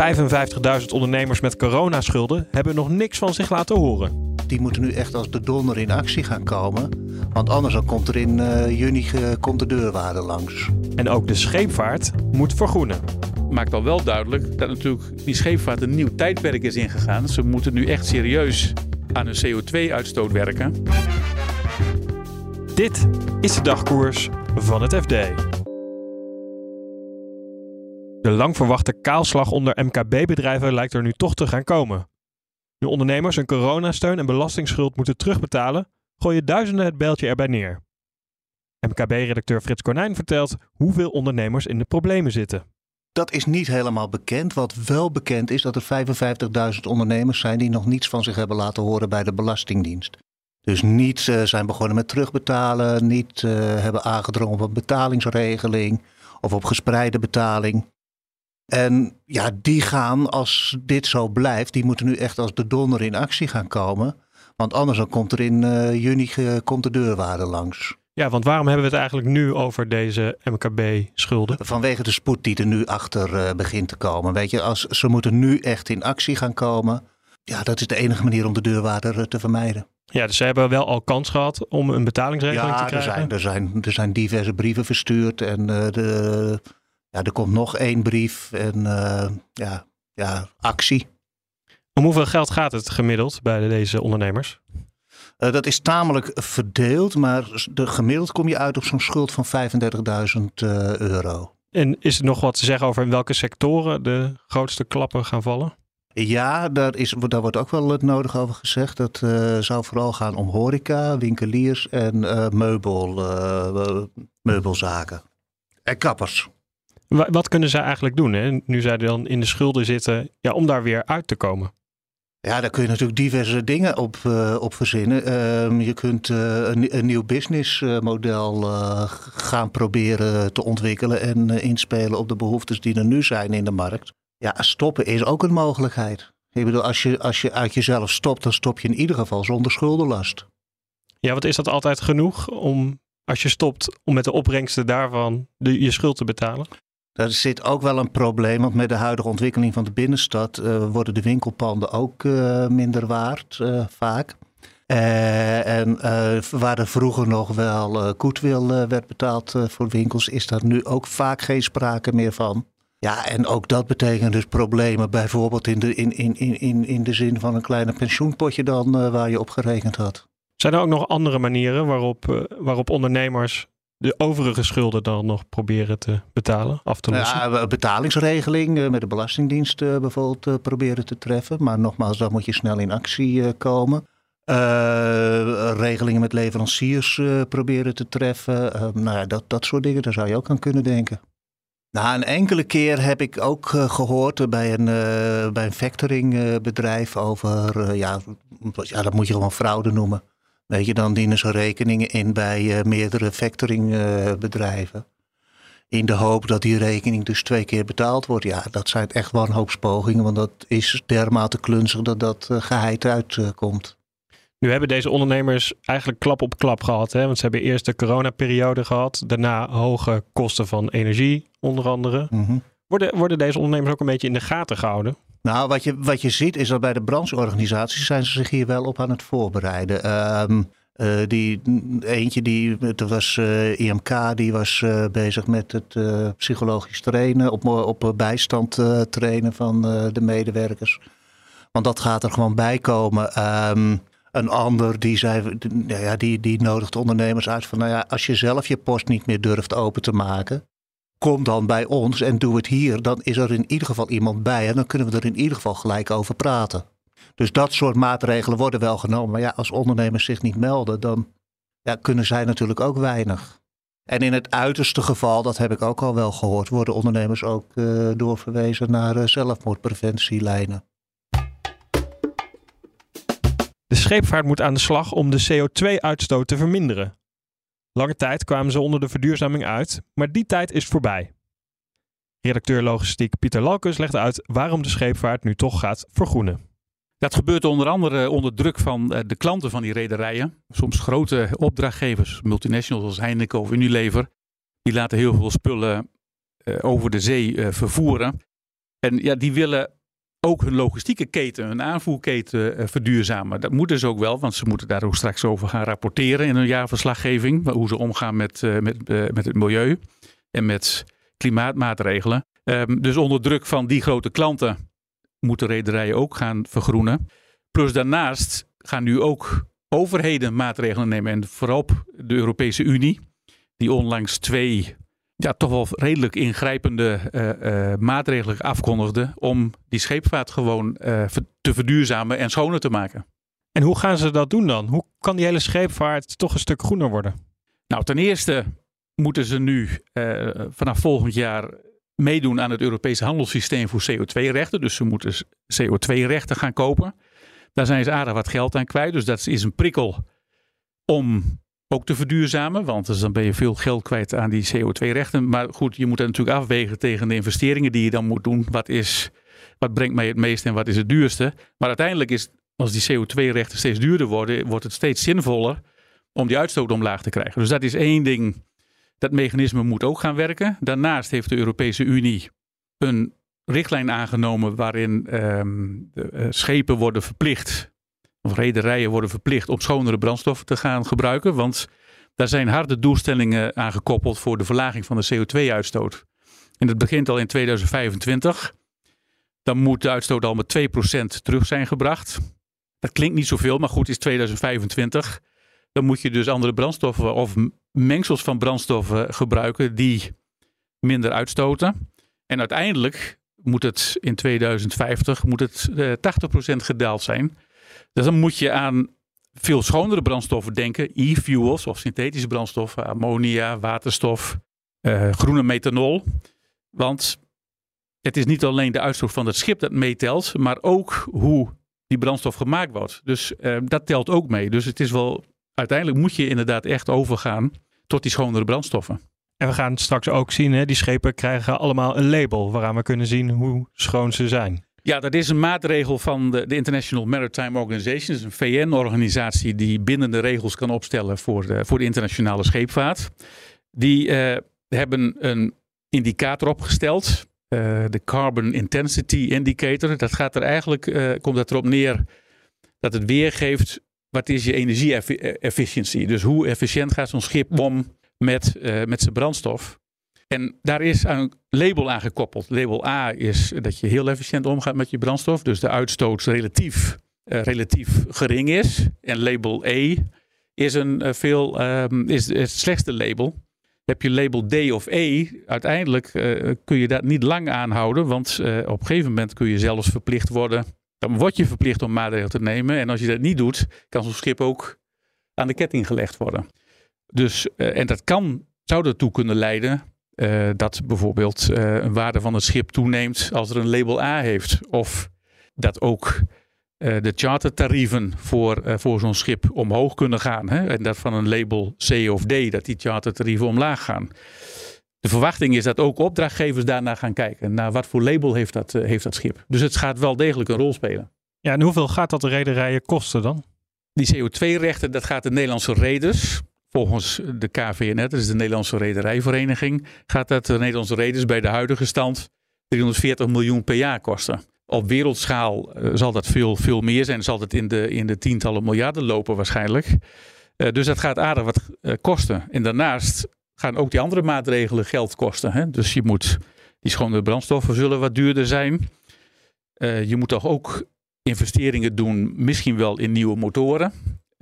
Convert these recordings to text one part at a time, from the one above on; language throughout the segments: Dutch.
...55.000 ondernemers met coronaschulden hebben nog niks van zich laten horen. Die moeten nu echt als de donder in actie gaan komen. Want anders dan komt er in eh, juni eh, komt de deurwaarde langs. En ook de scheepvaart moet vergroenen. maakt al wel duidelijk dat natuurlijk die scheepvaart een nieuw tijdperk is ingegaan. Ze moeten nu echt serieus aan hun CO2-uitstoot werken. Dit is de dagkoers van het FD. De lang verwachte kaalslag onder MKB-bedrijven lijkt er nu toch te gaan komen. Nu ondernemers hun coronasteun en belastingsschuld moeten terugbetalen, gooien duizenden het bijltje erbij neer. MKB-redacteur Frits Konijn vertelt hoeveel ondernemers in de problemen zitten. Dat is niet helemaal bekend. Wat wel bekend is dat er 55.000 ondernemers zijn die nog niets van zich hebben laten horen bij de Belastingdienst. Dus niet eh, zijn begonnen met terugbetalen, niet eh, hebben aangedrongen op een betalingsregeling of op gespreide betaling. En ja, die gaan, als dit zo blijft, die moeten nu echt als de donder in actie gaan komen. Want anders dan komt er in eh, juni eh, komt de deurwaarde langs. Ja, want waarom hebben we het eigenlijk nu over deze MKB-schulden? Vanwege de spoed die er nu achter eh, begint te komen. Weet je, als ze moeten nu echt in actie gaan komen. Ja, dat is de enige manier om de deurwaarder te vermijden. Ja, dus ze hebben wel al kans gehad om een betalingsregeling te Ja, er krijgen. zijn, er, zijn, er zijn diverse brieven verstuurd. En de, ja, er komt nog één brief. En eh, ja, ja, actie. Om hoeveel geld gaat het gemiddeld bij deze ondernemers? Eh, dat is tamelijk verdeeld, maar de, gemiddeld kom je uit op zo'n schuld van 35.000 eh, euro. En is er nog wat te zeggen over in welke sectoren de grootste klappen gaan vallen? Ja, daar, is, daar wordt ook wel het nodig over gezegd. Dat zou vooral gaan om horeca, winkeliers en meubel, meubelzaken. En kappers. Wa- Wat kunnen zij eigenlijk doen? Hè? Nu zij dan in de schulden zitten, ja, om daar weer uit te komen. Ja, daar kun je natuurlijk diverse dingen op, eh, op verzinnen. Ehm, je kunt eh, een, een nieuw businessmodel eh, gaan proberen te ontwikkelen en inspelen op de behoeftes die er nu zijn in de markt. Ja, stoppen is ook een mogelijkheid. Ik bedoel, als je, als je uit jezelf stopt, dan stop je in ieder geval zonder schuldenlast. Ja, want is dat altijd genoeg om, als je stopt, om met de opbrengsten daarvan de, je schuld te betalen? Daar zit ook wel een probleem, want met de huidige ontwikkeling van de binnenstad eh, worden de winkelpanden ook eh, minder waard, eh, vaak. En waar er vroeger nog wel eh, werd betaald voor winkels, is daar nu ook vaak geen sprake meer van. Ja, en ook dat betekent dus problemen, bijvoorbeeld in de, in, in, in, in, de zin van een kleine pensioenpotje dan, waar je op gerekend had. Zijn er ook nog andere manieren waarop, waarop ondernemers de overige schulden dan nog proberen te betalen, af te lossen? Ja, betalingsregeling eh, met de Belastingdienst eh, bijvoorbeeld eh, proberen te treffen. Maar nogmaals, dan moet je snel in actie komen. Regelingen met leveranciers proberen te treffen. Nou ja, dat, dat soort dingen, daar zou je ook aan kunnen denken. Nou, een enkele keer heb ik ook eh, gehoord eh, bij een, bij een factoringbedrijf over, ja, ja, dat moet je gewoon fraude noemen. Weet je, dan dienen ze rekeningen in bij eh, meerdere factoringbedrijven. In de hoop dat die rekening dus twee keer betaald wordt. Ja, dat zijn echt wanhoopspogingen, want dat is dermate klunzig dat dat eh, geheid uitkomt. Nu hebben deze ondernemers eigenlijk klap op klap gehad. Hè? Want ze hebben eerst de coronaperiode gehad. Daarna hoge kosten van energie, onder andere. Mhm. Worden, worden deze ondernemers ook een beetje in de gaten gehouden? Nou, wat je, wat je ziet is dat bij de brancheorganisaties zijn ze zich hier wel op aan het voorbereiden. Ehm, eh, die, eentje, die, dat was eh, IMK, die was eh, bezig met het psychologisch trainen, op, op bijstand trainen van de medewerkers. Want dat gaat er gewoon bij komen. Ehm, een ander die zei, nou ja, die, die nodigt ondernemers uit van, nou ja, als je zelf je post niet meer durft open te maken, kom dan bij ons en doe het hier. Dan is er in ieder geval iemand bij en dan kunnen we er in ieder geval gelijk over praten. Dus dat soort maatregelen worden wel genomen. Maar ja, als ondernemers zich niet melden, dan ja, kunnen zij natuurlijk ook weinig. En in het uiterste geval, dat heb ik ook al wel gehoord, worden ondernemers ook uh, doorverwezen naar uh, zelfmoordpreventielijnen. De scheepvaart moet aan de slag om de CO2-uitstoot te verminderen. Lange tijd kwamen ze onder de verduurzaming uit, maar die tijd is voorbij. Redacteur logistiek Pieter Lalkus legt uit waarom de scheepvaart nu toch gaat vergroenen. Dat gebeurt onder andere onder druk van eh, de klanten van die rederijen. Soms grote opdrachtgevers, multinationals als Heineken of Unilever. Die laten heel veel spullen eh, over de zee eh, vervoeren. En ja, die willen ook hun logistieke keten, hun aanvoerketen verduurzamen. Dat moeten ze ook wel, want ze moeten daar ook straks over gaan rapporteren in hun jaarverslaggeving. Hoe ze omgaan met, met, met het milieu en met klimaatmaatregelen. Ehm, dus onder druk van die grote klanten moeten rederijen ook gaan vergroenen. Plus daarnaast gaan nu ook overheden maatregelen nemen. En vooral de Europese Unie, die onlangs twee ja, toch wel redelijk ingrijpende uh, uh, maatregelen afkondigde om die scheepvaart gewoon uh, te verduurzamen en schoner te maken. En hoe gaan ze dat doen dan? Hoe kan die hele scheepvaart toch een stuk groener worden? Nou, ten eerste moeten ze nu vanaf volgend jaar meedoen aan het Europese handelssysteem voor CO2-rechten. Dus ze moeten CO2-rechten gaan kopen. Daar zijn ze aardig wat geld aan kwijt. Dus dat is een prikkel om ook te verduurzamen. Want dus dan ben je veel geld kwijt aan die CO2-rechten. Maar goed, je moet dat natuurlijk afwegen tegen de investeringen die je dan moet doen. Wat, is, wat brengt mij het meest en wat is het duurste? Maar uiteindelijk is, als die CO2-rechten steeds duurder worden, wordt het steeds zinvoller om die uitstoot omlaag te krijgen. Dus dat is één ding dat mechanisme moet ook gaan werken. Daarnaast heeft de Europese Unie een richtlijn aangenomen waarin ehm, de, uh, schepen worden verplicht, of rederijen worden verplicht om schonere brandstoffen te gaan gebruiken. Want daar zijn harde doelstellingen aan gekoppeld voor de verlaging van de CO2-uitstoot. En dat begint al in 2025. Dan moet de uitstoot al met 2% terug zijn gebracht. Dat klinkt niet zoveel, maar goed, is 2025. Dan moet je dus andere brandstoffen of mengsels van brandstoffen gebruiken die minder uitstoten. En uiteindelijk moet het in 2050 moet het, uh, eh, 80% gedaald zijn. Dus dan moet je aan veel schonere brandstoffen denken. E-fuels of synthetische brandstoffen, ammonia, waterstof, uh, groene methanol. Want het is niet alleen de uitstoot van het schip dat meetelt, maar ook hoe die brandstof gemaakt wordt. Dus uh, dat telt ook mee. Dus het is wel uiteindelijk moet je inderdaad echt overgaan tot die schonere brandstoffen. En we gaan straks ook zien, hè, die schepen krijgen allemaal een label waaraan we kunnen zien hoe schoon ze zijn. Ja, dat is een maatregel van de, de International Maritime Organization. Dat is een VN-organisatie die bindende regels kan opstellen voor de, voor de internationale scheepvaart. Die uh, hebben een indicator opgesteld, uh, de Carbon Intensity Indicator. Dat gaat er eigenlijk, uh, komt dat erop neer dat het weergeeft wat is je energie-efficiëntie? Dus hoe efficiënt gaat zo'n schip om met, met zijn brandstof? En daar is een label aan gekoppeld. Label A is dat je heel efficiënt omgaat met je brandstof. Dus de uitstoot relatief, uh, relatief gering is. En label E is, een, uh, veel, um, is het slechtste label. Heb je label D of E, uiteindelijk kun je dat niet lang aanhouden. Want op een gegeven moment kun je zelfs verplicht worden dan word je verplicht om maatregelen te nemen. En als je dat niet doet, kan zo'n schip ook aan de ketting gelegd worden. Dus, en dat kan, zou ertoe kunnen leiden uh, dat bijvoorbeeld uh, een waarde van het schip toeneemt als er een label A heeft. Of dat ook de chartertarieven voor, voor zo'n schip omhoog kunnen gaan. Hè? En dat van een label C of D, dat die chartertarieven omlaag gaan. De verwachting is dat ook opdrachtgevers daarna gaan kijken. Naar wat voor label heeft dat, heeft dat schip. Dus het gaat wel degelijk een rol spelen. Ja, en hoeveel gaat dat de rederijen kosten dan? Die CO2-rechten, dat gaat de Nederlandse reders. Volgens de KVNet, dat is de Nederlandse Rederijvereniging, gaat dat de Nederlandse reders bij de huidige stand 340 miljoen per jaar kosten. Op wereldschaal uh, zal dat veel, veel meer zijn. Zal het in de, in de tientallen miljarden lopen waarschijnlijk. Uh, dus dat gaat aardig wat kosten. En daarnaast gaan ook die andere maatregelen geld kosten. Hè? Dus je moet, die schone brandstoffen zullen wat duurder zijn. Je moet toch ook investeringen doen, misschien wel in nieuwe motoren.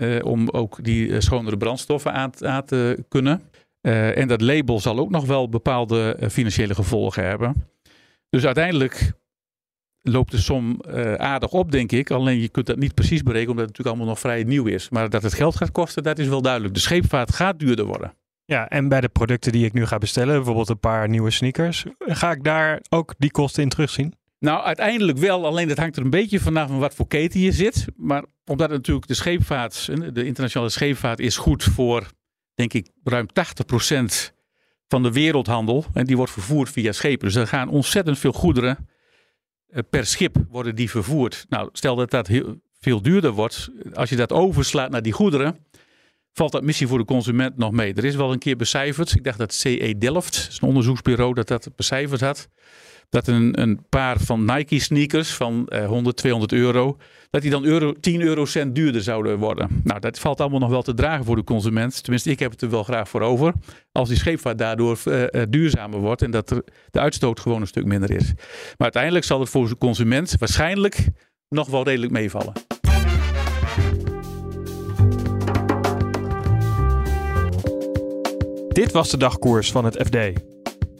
Uh, om ook die uh, schonere brandstoffen aan, aan te kunnen. en dat label zal ook nog wel bepaalde financiële gevolgen hebben. Dus uiteindelijk loopt de som aardig op, denk ik. Alleen je kunt dat niet precies berekenen, omdat het natuurlijk allemaal nog vrij nieuw is. Maar dat het geld gaat kosten, dat is wel duidelijk. De scheepvaart gaat duurder worden. Ja, en bij de producten die ik nu ga bestellen, bijvoorbeeld een paar nieuwe sneakers, ga ik daar ook die kosten in terugzien? Nou, uiteindelijk wel. Alleen dat hangt er een beetje vanaf van wat voor keten je zit. Maar omdat natuurlijk de scheepvaart, de internationale scheepvaart, is goed voor, denk ik, ruim 80% van de wereldhandel. En die wordt vervoerd via schepen. Dus er gaan ontzettend veel goederen eh, per schip worden die vervoerd. Nou, stel dat dat heel, veel duurder wordt. Als je dat overslaat naar die goederen, valt dat missie voor de consument nog mee. Er is wel een keer becijferd. Ik dacht dat CE Delft, is een onderzoeksbureau, dat dat becijferd had dat een, een paar van Nike sneakers van uh, 100, 200 euro, dat die dan euro, 10 eurocent duurder zouden worden. Nou, dat valt allemaal nog wel te dragen voor de consument. Tenminste, ik heb het er wel graag voor over. Als die scheepvaart daardoor uh, duurzamer wordt en dat er de uitstoot gewoon een stuk minder is. Maar uiteindelijk zal het voor de consument waarschijnlijk nog wel redelijk meevallen. Dit was de dagkoers van het FD.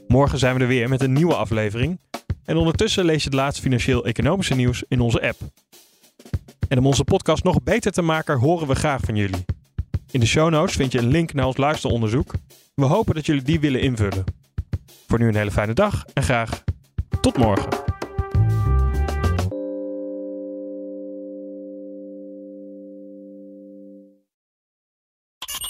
Morgen zijn we er weer met een nieuwe aflevering. En ondertussen lees je het laatste financieel-economische nieuws in onze app. En om onze podcast nog beter te maken, horen we graag van jullie. In de show notes vind je een link naar ons luisteronderzoek. We hopen dat jullie die willen invullen. Voor nu een hele fijne dag en graag tot morgen.